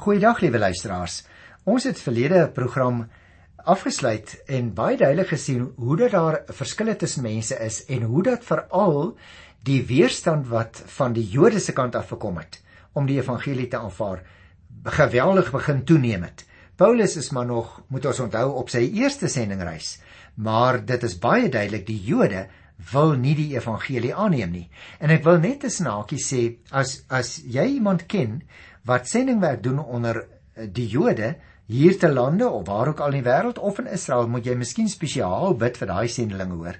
Goeiedag liewe luisteraars. Ons het verlede program afgesluit en baie duidelik gesien hoe dat daar verskille tussen mense is en hoe dat veral die weerstand wat van die Jode se kant af gekom het om die evangelie te aanvaar geweldig begin toeneem het. Paulus is maar nog, moet ons onthou, op sy eerste sendingreis, maar dit is baie duidelik die Jode wil nie die evangelie aanneem nie. En ek wil net 'n snaakie sê, as as jy iemand ken wat sendingwerk doen onder die Jode, hier te lande of waar ook al in die wêreld of in Israel moet jy miskien spesiaal bid vir daai sendelinge hoor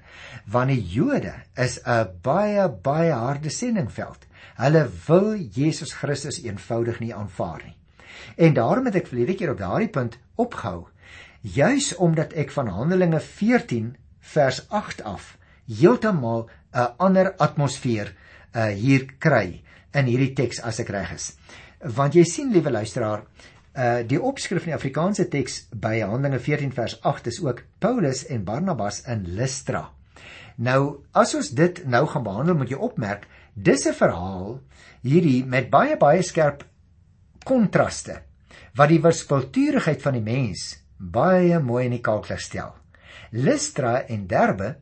want die Jode is 'n baie baie harde sendingveld. Hulle wil Jesus Christus eenvoudig nie aanvaar nie. En daarom het ek verlede keer op daardie punt opgehou. Juis omdat ek van Handelinge 14 vers 8 af heeltemal 'n ander atmosfeer uh hier kry in hierdie teks as ek reg is. Want jy sien liewe luisteraar, Uh die opskrif in die Afrikaanse teks by Handelinge 14 vers 8 is ook Paulus en Barnabas in Lystra. Nou as ons dit nou gaan behandel, moet jy opmerk, dis 'n verhaal hierdie met baie baie skerp kontraste wat die wispelturigheid van die mens baie mooi in die kalklig stel. Lystra en Derbe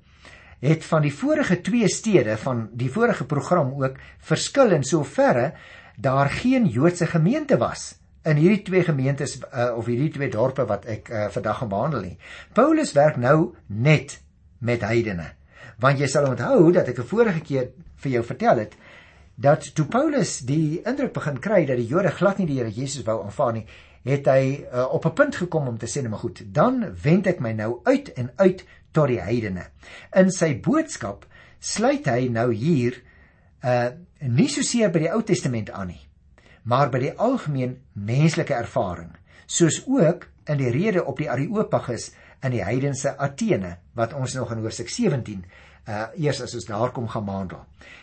het van die vorige twee stede van die vorige program ook verskil in soverre daar geen Joodse gemeente was in hierdie twee gemeentes uh, of hierdie twee dorpe wat ek uh, vandag behandel nie. Paulus werk nou net met heidene. Want jy sal onthou dat ek 'n vorige keer vir jou vertel het dat toe Paulus die indruk begin kry dat die Jode glad nie die Here Jesus wou aanvaar nie, het hy uh, op 'n punt gekom om te sê, "Maar goed, dan wend ek my nou uit en uit tot die heidene." In sy boodskap sluit hy nou hier uh nie so seer by die Ou Testament aan nie maar by die algemeen menslike ervaring, soos ook in die rede op die Areopagus in die heidense Athene wat ons nog in Hoofstuk 17 uh eers as ons daar kom gaan behandel.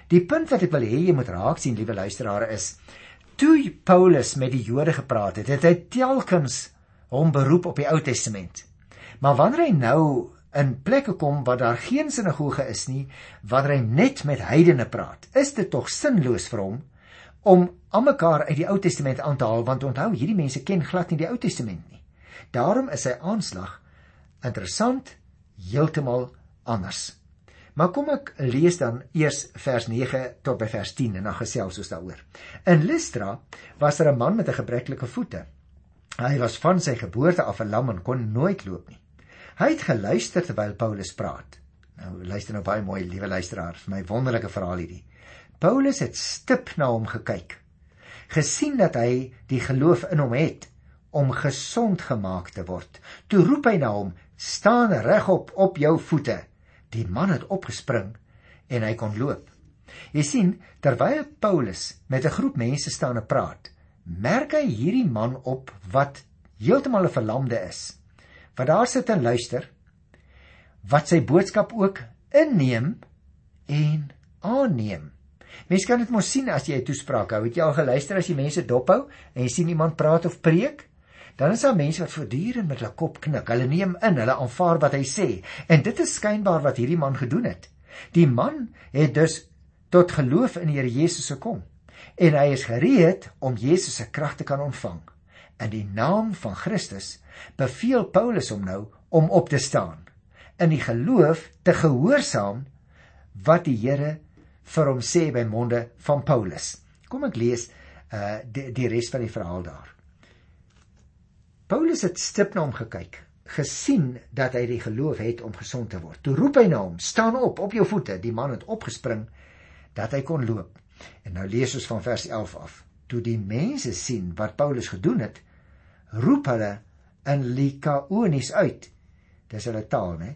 Die punt wat ek wil hê jy moet raak sien, liewe luisteraars, is toe Paulus met die Jode gepraat het, het hy telkens hom beroep op die Ou Testament. Maar wanneer hy nou in plekke kom waar daar geen sinagoge is nie, wanneer hy net met heidene praat, is dit tog sinloos vir hom om almekaar uit die Ou Testament aan te haal want onthou hierdie mense ken glad nie die Ou Testament nie. Daarom is sy aanslag interessant heeltemal anders. Maar kom ek lees dan eers vers 9 tot by vers 10 en dan gesels ons daaroor. In Lystra was daar er 'n man met 'n gebreklike voete. Hy was van sy geboorte af 'n lam en kon nooit loop nie. Hy het geluister terwyl Paulus praat. Nou luister nou baie mooi, liewe luisteraars, vir my wonderlike verhaal hierdie. Paulus het stip na hom gekyk. Gesien dat hy die geloof in hom het om gesond gemaak te word. Toe roep hy na hom: "Staan regop op jou voete." Die man het opgespring en hy kon loop. Jy sien, terwyl Paulus met 'n groep mense staan en praat, merk hy hierdie man op wat heeltemal 'n verlamde is. Wat daar sit en luister, wat sy boodskap ook inneem en aanneem. Mense kan dit mos sien as jy 'n toespraak hou. Het jy al geluister as jy mense dophou en jy sien iemand praat of preek? Dan is daar mense wat voortdurend met hulle kop knik. Hulle neem in, hulle aanvaar wat hy sê. En dit is skynbaar wat hierdie man gedoen het. Die man het dus tot geloof in die Here Jesus gekom en hy is gereed om Jesus se krag te kan ontvang. In die naam van Christus beveel Paulus hom nou om op te staan in die geloof te gehoorsaam wat die Here vir hom sê by monde van Paulus. Kom ek lees uh die die res van die verhaal daar. Paulus het stip na hom gekyk, gesien dat hy die geloof het om gesond te word. Toe roep hy na hom: "Staan op, op jou voete." Die man het opgespring dat hy kon loop. En nou lees ons van vers 11 af. Toe die mense sien wat Paulus gedoen het, roep hulle in Likaonies uit. Dis hulle taal, né?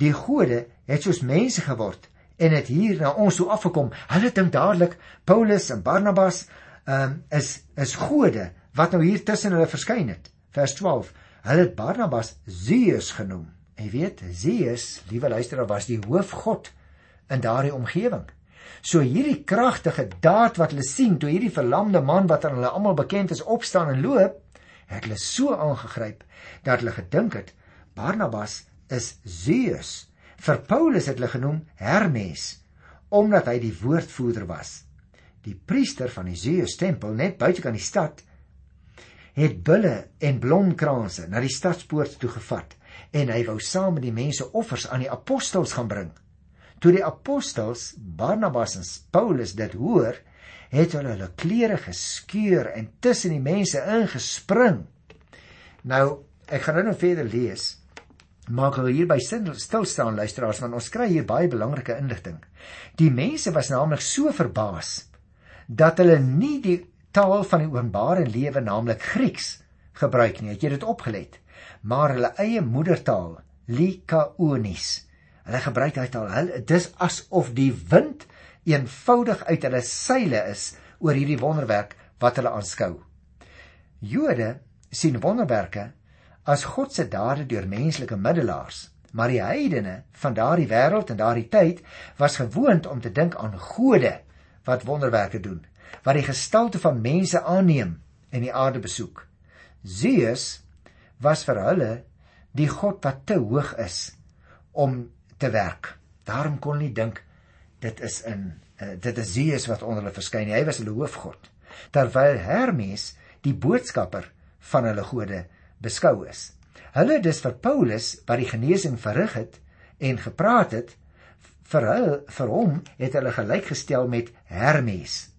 Die gode het soos mense geword en het hier na ons toe afgekom. Hulle dink dadelik Paulus en Barnabas um, is is gode wat nou hier tussen hulle verskyn het. Vers 12. Hulle het Barnabas Zeus genoem. Jy weet, Zeus, liewe luisteraar, was die hoofgod in daardie omgewing. So hierdie kragtige daad wat hulle sien toe hierdie verlamde man wat aan hulle almal bekend is opstaan en loop, het hulle so aangegryp dat hulle gedink het Barnabas is Zeus Vir Paulus het hulle genoem Hermes omdat hy die woordvoerder was. Die priester van die Zeus tempel net buite kan die stad het bulle en blomkranse na die stadspoort toe gevat en hy wou saam met die mense offers aan die apostels gaan bring. Toe die apostels Barnabas en Paulus dit hoor, het hulle hulle klere geskeur en tussen die mense ingespring. Nou, ek gaan nou nog verder lees. Maak hulle hier by stil staan luisteraars want ons kry hier baie belangrike inligting. Die mense was naamlik so verbaas dat hulle nie die taal van die openbare lewe naamlik Grieks gebruik nie. Het jy dit opgelet? Maar hulle eie moedertaal, Likaonies. Hulle gebruik daai taal. Hulle dis asof die wind eenvoudig uit hulle seile is oor hierdie wonderwerk wat hulle aanskou. Jode sien wonderwerke as God se dade deur menslike middelaars, maar die heidene van daardie wêreld en daardie tyd was gewoond om te dink aan gode wat wonderwerke doen, wat die gestalte van mense aanneem en die aarde besoek. Zeus was vir hulle die god wat te hoog is om te werk. Daarom kon hulle dink dit is in uh, dit is Zeus wat onder hulle verskyn. Hy was hulle hoofgod. Terwyl Hermes die boodskapper van hulle gode beskou is. Hulle dis vir Paulus wat die genesing verrig het en gepraat het vir hulle vir hom het hulle gelykgestel met Hermes.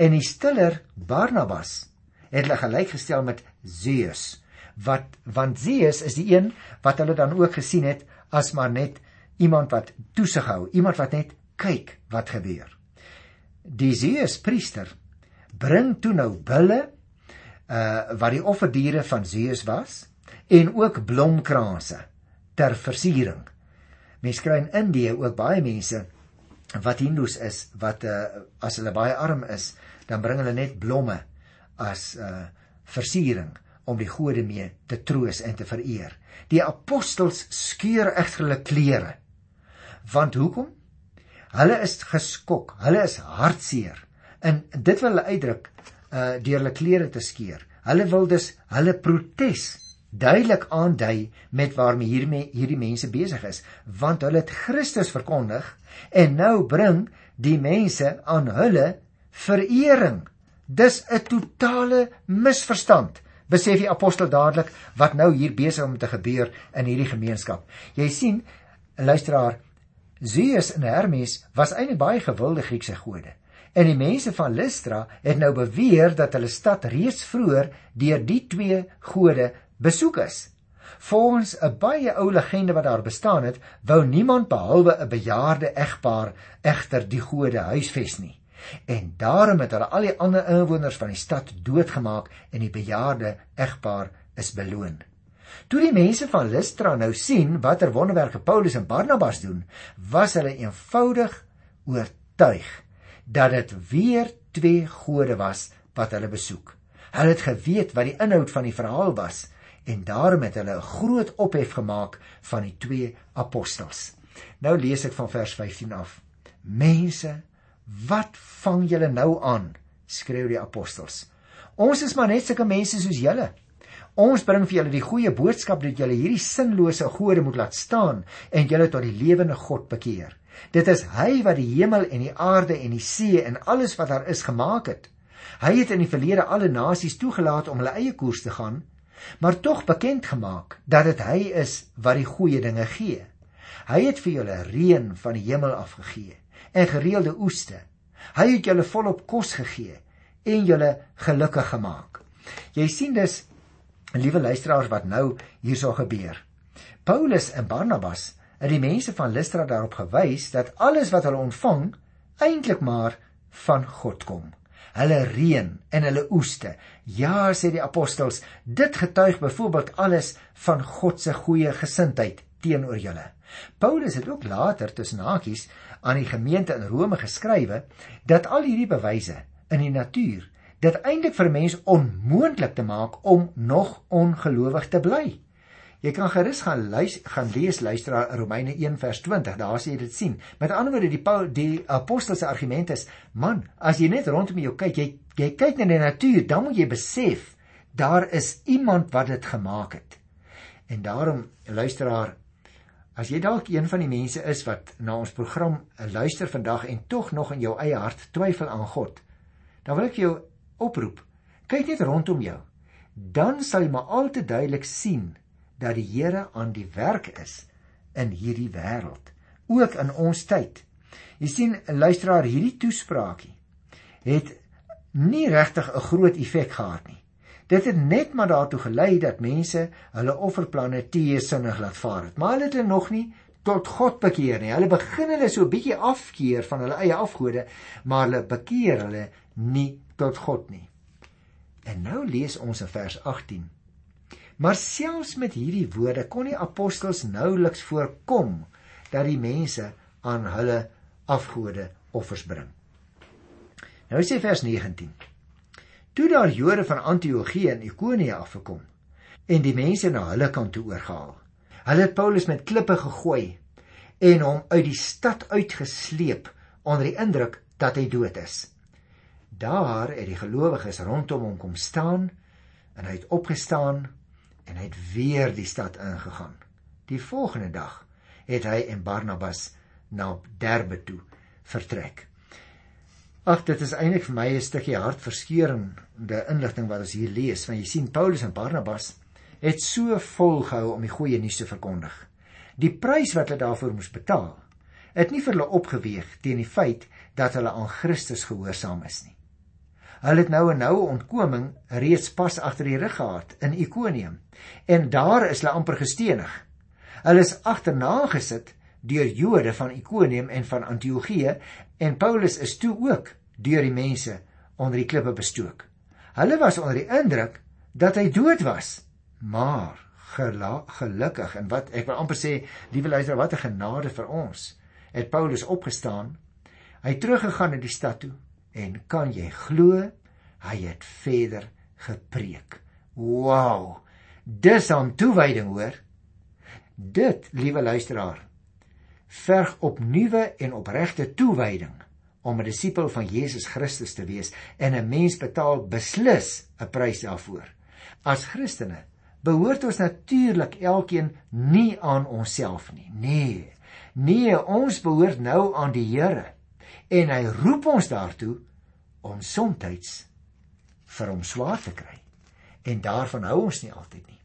En die stiller Barnabas het hulle gelykgestel met Zeus wat want Zeus is die een wat hulle dan ook gesien het as maar net iemand wat toesig hou, iemand wat net kyk wat gebeur. Die Zeus priester bring toe nou bulle uh wat die offerdiere van Zeus was en ook blomkranse ter versiering. Mense kry in Indië ook baie mense wat Hindus is wat uh as hulle baie arm is, dan bring hulle net blomme as uh versiering om die gode mee te troos en te vereer. Die apostels skeur egter hulle klere. Want hoekom? Hulle is geskok, hulle is hartseer. En dit wil hulle uitdruk uh deur hulle klere te skeur. Hulle wil dus hulle protes duidelik aandui met waarmee hiermee hierdie mense besig is, want hulle het Christus verkondig en nou bring die mense aan hulle verering. Dis 'n totale misverstand. Besef die apostel dadelik wat nou hier besig om te gebeur in hierdie gemeenskap. Jy sien, luisteraar, Zeus en Hermes was eintlik baie gewilde Griekse gode. En die mense van Lystra het nou beweer dat hulle stad reeds vroeër deur die twee gode besoek is. Volgens 'n baie ou legende wat daar bestaan het, wou niemand behalwe 'n bejaarde egpaar egter die gode huisves nie. En daarom het hulle al die ander inwoners van die stad doodgemaak en die bejaarde egpaar is beloon. Toe die mense van Lystra nou sien watter wonderwerke Paulus en Barnabas doen, was hulle eenvoudig oortuig dat dit weer twee gode was wat hulle besoek. Hulle het geweet wat die inhoud van die verhaal was en daarom het hulle 'n groot ophef gemaak van die twee apostels. Nou lees ek van vers 15 af. Mense, wat vang julle nou aan? skreeu die apostels. Ons is maar net sulke mense soos julle. Ons bring vir julle die goeie boodskap dat julle hierdie sinlose gode moet laat staan en julle tot die lewende God bekeer. Dit is hy wat die hemel en die aarde en die see en alles wat daar is gemaak het. Hy het in die verlede alle nasies toegelaat om hulle eie koers te gaan, maar tog bekend gemaak dat dit hy is wat die goeie dinge gee. Hy het vir julle reën van die hemel afgegee en gereelde oeste. Hy het julle volop kos gegee en julle gelukkig gemaak. Jy sien dus liewe luisteraars wat nou hierso gebeur. Paulus en Barnabas het die mense van Lystra daarop gewys dat alles wat hulle ontvang eintlik maar van God kom. Hulle reën en hulle oeste. Ja, sê die apostels, dit getuig byvoorbeeld alles van God se goeie gesindheid teenoor julle. Paulus het ook later tussen hakies aan die gemeente in Rome geskrywe dat al hierdie bewyse in die natuur dit eintlik vir 'n mens onmoontlik te maak om nog ongelowig te bly. Jy kan gerus gaan luis, gaan lees luisteraar Romeine 1 vers 20. Daar sien jy dit sien. Met ander woorde die Paul die apostels se argument is: "Man, as jy net rondom jou kyk, jy jy kyk na die natuur, dan moet jy besef daar is iemand wat dit gemaak het." En daarom luisteraar As jy dalk een van die mense is wat na ons program luister vandag en tog nog in jou eie hart twyfel aan God, dan wil ek jou oproep. Kyk net rondom jou dan sal jy maar al te duidelik sien dat die Here aan die werk is in hierdie wêreld, ook in ons tyd. Jy sien, luisteraar, hierdie toespraakie het nie regtig 'n groot effek gehad nie. Dit het net maar daartoe gelei dat mense hulle offerplanne teesinnig laat vaar het, maar hulle het nog nie tot God bekeer nie. Hulle begin hulle so 'n bietjie afkeer van hulle eie afgode, maar hulle bekeer hulle nie tot God nie. En nou lees ons in vers 18. Maar selfs met hierdie woorde kon die apostels nouliks voorkom dat die mense aan hulle afgode offers bring. Nou sê vers 19. Toe daar Jode van Antiochië en Ikonië afgekom en die mense na hulle kant toe oorgehaal. Hulle het Paulus met klippe gegooi en hom uit die stad uitgesleep onder die indruk dat hy dood is. Daar het die gelowiges rondom hom kom staan en hy het opgestaan en hy het weer die stad ingegaan. Die volgende dag het hy en Barnabas na Derbe toe vertrek. Ag dit is eintlik vir my 'n stukkie hartverskeurende inligting wat ons hier lees. Want jy sien Paulus en Barnabas het so volgehou om die goeie nuus te verkondig. Die prys wat hulle daarvoor moes betaal, het nie vir hulle opgeweeg teen die feit dat hulle aan Christus gehoorsaam is nie. Hulle het nou 'n noue ontkoming reeds pas agter die rug gehad in Ikonium en daar is hulle amper gestenig. Hulle is agterna gesit deur Jode van Ikonium en van Antiochië en Paulus is toe ook deur die mense onder die klippe bestook. Hulle was onder die indruk dat hy dood was. Maar gelukkig en wat ek wil amper sê, liewe luisteraar, wat 'n genade vir ons. Het Paulus opgestaan, hy teruggegaan in die stad toe en kan jy glo, hy het verder gepreek. Wow! Dis 'n toewyding hoor. Dit, liewe luisteraar, verg op nuwe en opregte toewyding om 'n disipel van Jesus Christus te wees en 'n mens betaal beslis 'n prys daarvoor. As Christene behoort ons natuurlik elkeen nie aan onsself nie. Nee. Nee, ons behoort nou aan die Here en hy roep ons daartoe om soms vir hom swaar te kry. En daarvan hou ons nie altyd nie.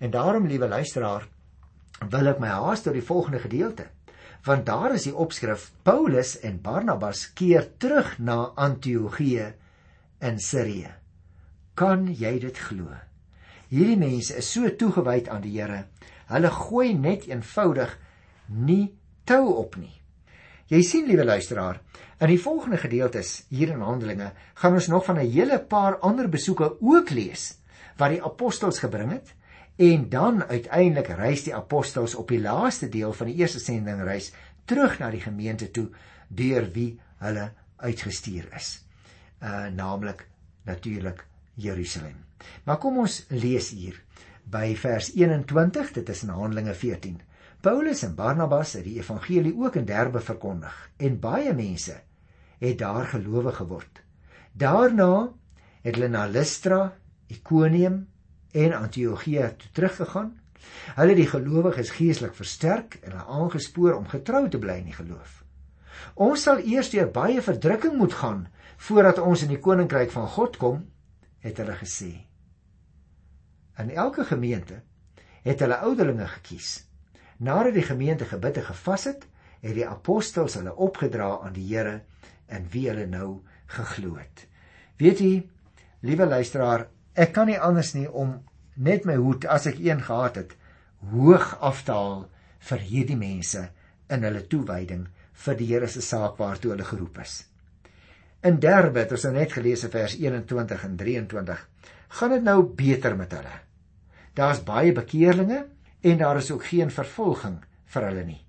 En daarom, liewe luisteraar, wil ek my haas tot die volgende gedeelte want daar is die opskrif Paulus en Barnabas keer terug na Antiochië in Sirië. Kan jy dit glo? Hierdie mense is so toegewyd aan die Here. Hulle gooi net eenvoudig nie tou op nie. Jy sien liewe luisteraar, in die volgende gedeeltes hier in Handelinge gaan ons nog van 'n hele paar ander besoeke ook lees wat die apostels gebring het En dan uiteindelik reis die apostels op die laaste deel van die eerste sendingreis terug na die gemeente toe deur wie hulle uitgestuur is. Uh naamlik natuurlik Jerusalem. Maar kom ons lees hier by vers 21, dit is in Handelinge 14. Paulus en Barnabas het die evangelie ook in Derbe verkondig en baie mense het daar gelowig geword. Daarna het hulle na Lystra, Ikonium en Antiochië toe teruggegaan. Hulle die gelowiges geestelik versterk en hulle aangespoor om getrou te bly in die geloof. Ons sal eers deur baie verdrukking moet gaan voordat ons in die koninkryk van God kom, het hulle gesê. In elke gemeente het hulle ouderlinge gekies. Nadat die gemeente gebid en gevas het, het die apostels hulle opgedra aan die Here en wie hulle nou geglo het. Weet jy, liewe luisteraar, Ek kan nie anders nie om net my hoed as ek een gehad het hoog aftaal vir hierdie mense in hulle toewyding vir die Here se saak waartoe hulle geroep is. In Derbe, het ons nou net gelees in vers 21 en 23, gaan dit nou beter met hulle. Daar's baie bekeerlinge en daar is ook geen vervolging vir hulle nie.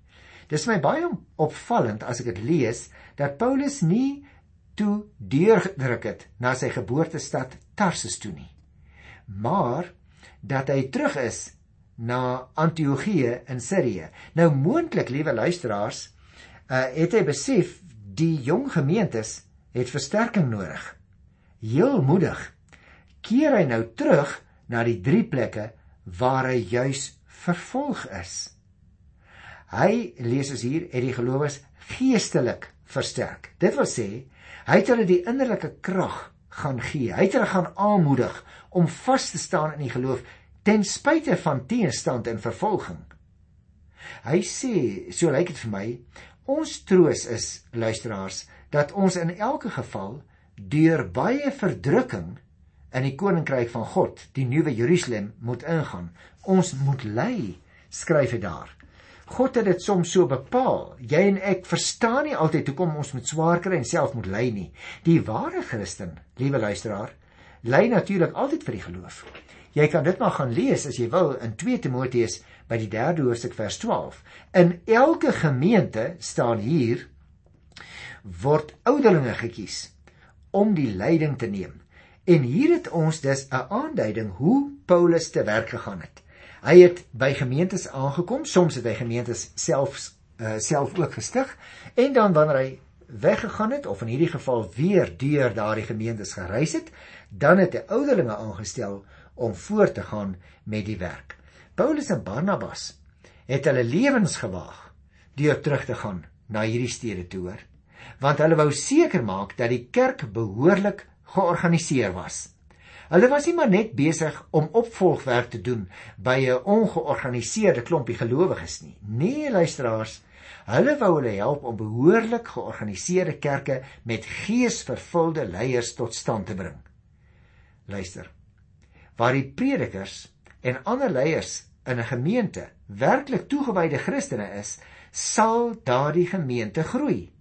Dis my baie opvallend as ek dit lees dat Paulus nie toe deurgedruk het na sy geboortestad Tarsus toe nie maar dat hy terug is na Antiochië in Sirië. Nou moontlik, liewe luisteraars, uh, het hy besef die jong gemeentes het versterking nodig. Heel moedig keer hy nou terug na die drie plekke waar hy juis vervolg is. Hy lees ons hier het die gelowiges geestelik versterk. Dit wil sê hy het hulle die innerlike krag gaan gee. Hy het hulle gaan aanmoedig om vas te staan in die geloof ten spyte van teenstand en vervolging. Hy sê, so lyk dit vir my, ons troos is luisteraars dat ons in elke geval deur baie verdrukking in die koninkryk van God, die nuwe Jerusalem moet ingaan. Ons moet ly, skryf hy daar. God het dit soms so bepaal. Jy en ek verstaan nie altyd hoekom ons met swaar kry en self moet ly nie. Die ware Christen, liewe luisteraar, ly natuurlik altyd vir die geloof. Jy kan dit maar gaan lees as jy wil in 2 Timoteus by die 3de hoofstuk vers 12. In elke gemeente staan hier word ouderlinge gekies om die leiding te neem. En hier het ons dus 'n aanduiding hoe Paulus te werk gegaan het. Hy het by gemeentes aangekom, soms het hy gemeentes self uh, self ook gestig en dan wanneer hy weggegaan het of in hierdie geval weer deur daardie gemeentes gereis het, dan het hy ouderlinge aangestel om voort te gaan met die werk. Paulus en Barnabas het hulle lewens gewaag deur terug te gaan na hierdie stede toe hoor, want hulle wou seker maak dat die kerk behoorlik georganiseer was. Hulle was nie maar net besig om opvolgwerk te doen by 'n ongeorganiseerde klompie gelowiges nie. Nee, luisteraars, hulle wou hulle help om behoorlik georganiseerde kerke met geesvervulde leiers tot stand te bring. Luister. Waar die predikers en ander leiers in 'n gemeente werklik toegewyde Christene is, sal daardie gemeente groei.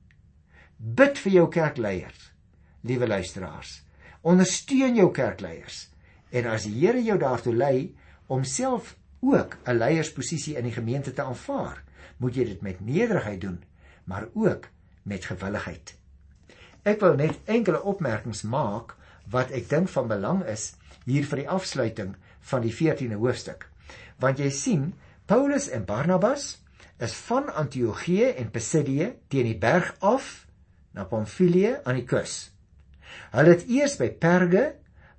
Bid vir jou kerkleiers, liewe luisteraars ondersteun jou kerkleiers. En as die Here jou daartoe lei om self ook 'n leiersposisie in die gemeente te aanvaar, moet jy dit met nederigheid doen, maar ook met gewilligheid. Ek wil net enkele opmerkings maak wat ek dink van belang is hier vir die afsluiting van die 14de hoofstuk. Want jy sien, Paulus en Barnabas is van Antiochië en Pisidië teen die berg af na Pamfilië aan die kus. Hulle het eers by Perge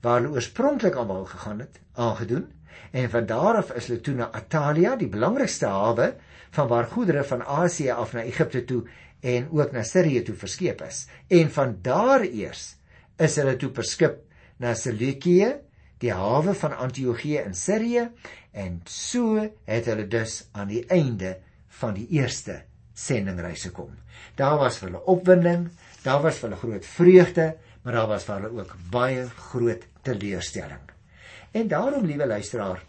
waar hulle oorspronklik almal gegaan het, aangedoen en van daar af is hulle toe na Atalia, die belangrikste hawe van waar goedere van Asië af na Egipte toe en ook na Sirië toe verskeep is. En van daar eers is hulle toe verskip na Seleukië, die hawe van Antiochië in Sirië en so het hulle dus aan die einde van die eerste sendingreis gekom. Daar was vir hulle opwinding, daar was vir hulle groot vreugde, maar daar was vir hulle ook baie groot teleurstelling. En daarom, liewe luisteraar,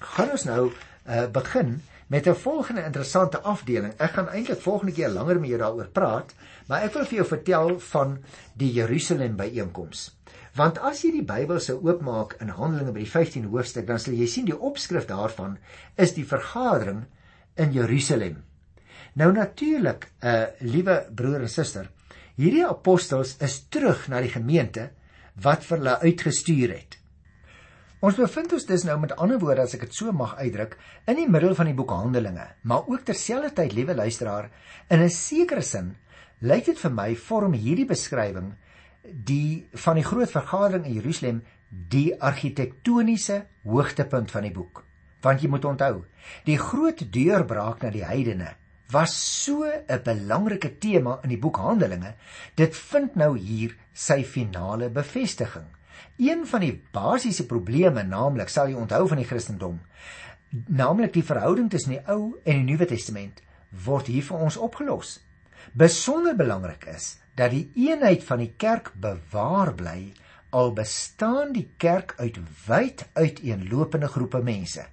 gaan ons nou uh, begin met 'n volgende interessante afdeling. Ek gaan eintlik volgende keer langer met jou daaroor praat, maar ek wil vir jou vertel van die Jerusalem byeenkoms. Want as jy die Bybel sou oopmaak in Handelinge by die 15de hoofstuk, dan sal jy sien die opskrif daarvan is die vergadering in Jerusalem. Nou natuurlik, uh, liewe broer en suster, Hierdie apostels is terug na die gemeente wat vir hulle uitgestuur het. Ons bevind ons dus nou met ander woorde as ek dit so mag uitdruk in die middel van die boek Handelinge, maar ook terselfdertyd liewe luisteraar, in 'n sekere sin lyk dit vir my vorm hierdie beskrywing die van die groot vergadering in Jerusalem die argitektoniese hoogtepunt van die boek. Want jy moet onthou, die groot deurbraak na die heidene was so 'n belangrike tema in die boek Handelinge, dit vind nou hier sy finale bevestiging. Een van die basiese probleme, naamlik sal jy onthou van die Christendom, naamlik die verhouding tussen die Ou en die Nuwe Testament, word hier vir ons opgelos. Besonder belangrik is dat die eenheid van die kerk bewaar bly al bestaan die kerk uit wyd uiteenlopende groepe mense.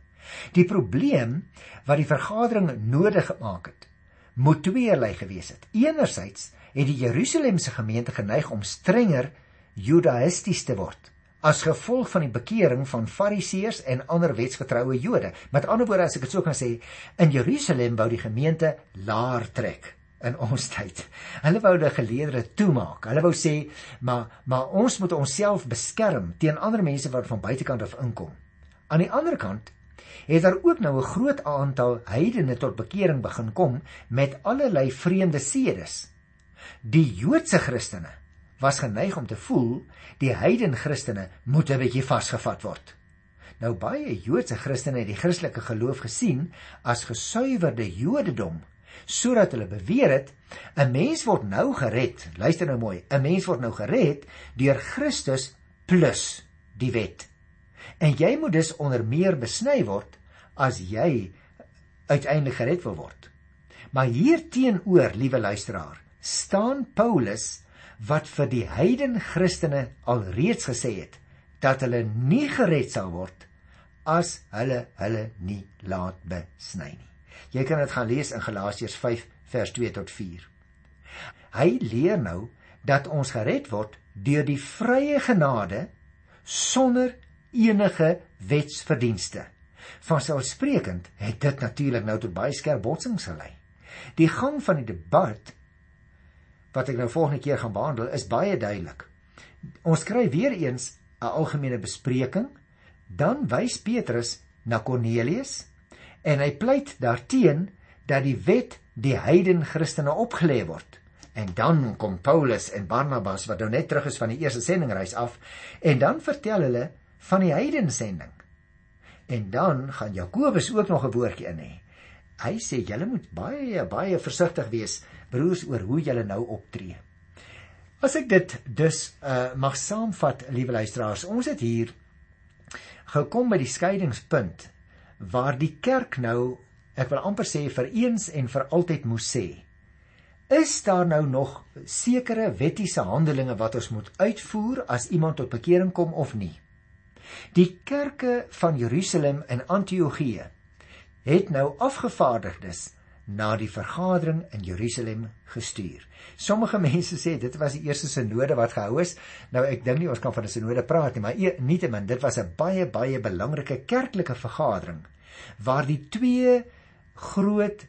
Die probleem wat die vergadering nodig gemaak het, moet tweeërlei gewees het. Enerzijds het die Jerusalemse gemeente geneig om strenger judaïsties te word as gevolg van die bekering van fariseërs en ander wetsgetroue Jode. Met ander woorde as ek dit sou kan sê, in Jerusalem wou die gemeente laer trek in ons tyd. Hulle wou die geleerdere toemaak. Hulle wou sê, maar maar ons moet onsself beskerm teen ander mense wat van buitekant af inkom. Aan die ander kant het daar ook nou 'n groot aantal heidene tot bekering begin kom met allerlei vreemde sedes. Die Joodse Christene was geneig om te voel die heiden Christene moet 'n bietjie vasgevat word. Nou baie Joodse Christene het die Christelike geloof gesien as gesuiwerde Jodendom sodat hulle beweer het 'n mens word nou gered. Luister nou mooi, 'n mens word nou gered deur Christus plus die wet. En jy moet dus onder meer besny word as jy uiteindelik gered wil word. Maar hier teenoor, liewe luisteraar, staan Paulus wat vir die heiden Christene alreeds gesê het dat hulle nie gered sal word as hulle hulle nie laat besny nie. Jy kan dit gaan lees in Galasiërs 5 vers 2 tot 4. Hy leer nou dat ons gered word deur die vrye genade sonder enige wetsverdienste. Vanselfsprekend het dit natuurlik nou tot baie skerp botsings gelei. Die gang van die debat wat ek nou volgende keer gaan behandel is baie duidelik. Ons kry weer eens 'n algemene bespreking, dan wys Petrus na Kornelius en hy pleit daarteen dat die wet die heiden Christene opgelê word. En dan kom Paulus en Barnabas wat nou net terug is van die eerste sendingreis af en dan vertel hulle van die heiden sending. En dan gaan Jakobus ook nog 'n woordjie in hê. Hy sê julle moet baie baie versigtig wees broers oor hoe julle nou optree. As ek dit dus uh, mag saamvat, liewe luisteraars, ons het hier gekom by die skeidingspunt waar die kerk nou, ek wil amper sê vir eens en vir altyd moes sê, is daar nou nog sekere wettiese handelinge wat ons moet uitvoer as iemand tot bekering kom of nie? Die kerke van Jerusalem en Antiochië het nou afgevaardigdes na die vergadering in Jerusalem gestuur. Sommige mense sê dit was die eerste sinode wat gehou is. Nou ek dink nie ons kan van 'n sinode praat nie, maar e, nietemin dit was 'n baie baie belangrike kerklike vergadering waar die twee groot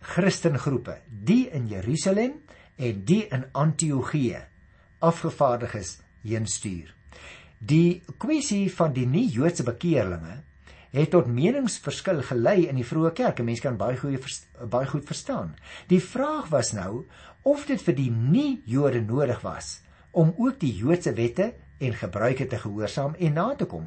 Christengroepe, die in Jerusalem en die in Antiochië, afgevaardig is heen stuur. Die kwessie van die nie-Joodse bekeerlinge het tot meningsverskil gelei in die vroeë kerk. Mense kan baie goeie baie goed verstaan. Die vraag was nou of dit vir die nie-Jode nodig was om ook die Joodse wette en gebruike te gehoorsaam en na te kom.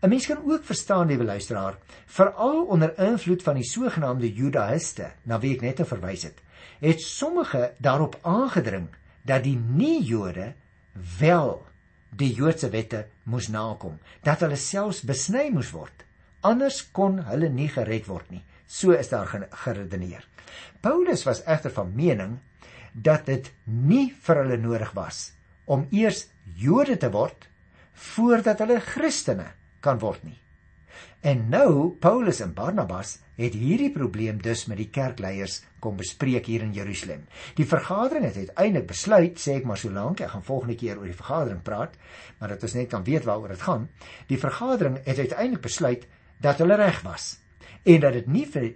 'n Mens kan ook verstaan, liewe luisteraar, veral onder invloed van die sogenaamde Judaïste, na wie ek net nou verwys het, het sommige daarop aangedring dat die nie-Jode wel die Joodse wette moes nakom, dat hulle selfs besny moes word. Anders kon hulle nie gered word nie. So is daar geredeneer. Paulus was egter van mening dat dit nie vir hulle nodig was om eers Jode te word voordat hulle Christene kan word nie. En nou Paulus en Barnabas het hierdie probleem dus met die kerkleiers kom bespreek hier in Jerusalem. Die vergadering het uiteindelik besluit, sê ek maar so lank, ek gaan volgende keer oor die vergadering praat, maar dat ons net kan weet waaroor dit gaan. Die vergadering het uiteindelik besluit dat hulle reg was en dat dit nie vir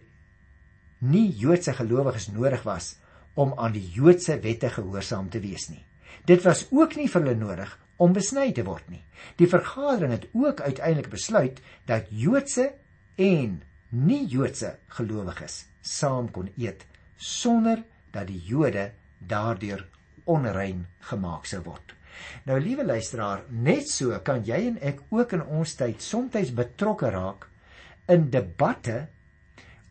nie Joodse gelowiges nodig was om aan die Joodse wette gehoorsaam te wees nie. Dit was ook nie vir hulle nodig om besny te word nie. Die vergadering het ook uiteindelik besluit dat Joodse en nie-Joodse gelowiges saam kon eet sonder dat die Jode daardeur onrein gemaak sou word. Nou liewe luisteraar, net so kan jy en ek ook in ons tyd soms betrokke raak in debatte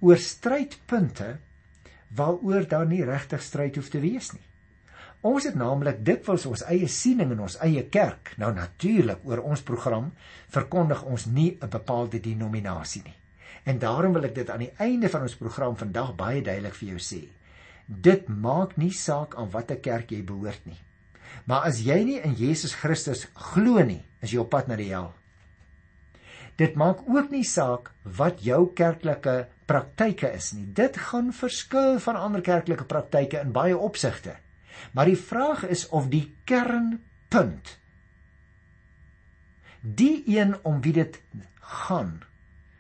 oor strydpunte waaroor daar nie regtig stryd hoef te wees nie. Ons het naamlik dikwels ons eie siening in ons eie kerk. Nou natuurlik oor ons program verkondig ons nie 'n bepaalde denominasie nie. En daarom wil ek dit aan die einde van ons program vandag baie duidelik vir jou sê. Dit maak nie saak aan watter kerk jy behoort nie. Maar as jy nie in Jesus Christus glo nie, is jy op pad na die hel. Dit maak ook nie saak wat jou kerklike praktyke is nie. Dit gaan verskil van ander kerklike praktyke in baie opsigte. Maar die vraag is of die kernpunt die een om wie dit gaan,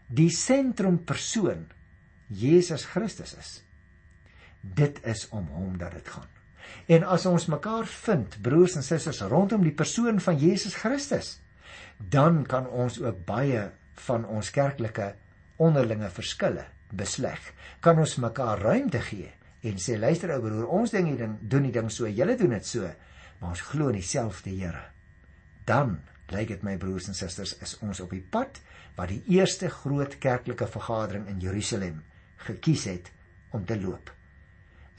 die sentrumpersoon Jesus Christus is. Dit is om hom dat dit gaan. En as ons mekaar vind, broers en susters, rondom die persoon van Jesus Christus, dan kan ons ook baie van ons kerklike onderlinge verskille besleg. Kan ons mekaar ruimte gee en sê luister ou broer, ons ding hier ding doen die ding so, julle doen dit so, maar ons glo in dieselfde Here. Dan lyk dit my broers en susters is ons op die pad wat die eerste groot kerklike vergadering in Jerusalem gekies het om te loop.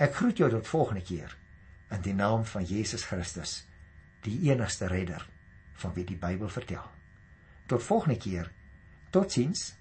Ek groet jou tot volgende keer in die naam van Jesus Christus, die enigste redder van wie die Bybel vertel. Tot volgende keer. Totsiens.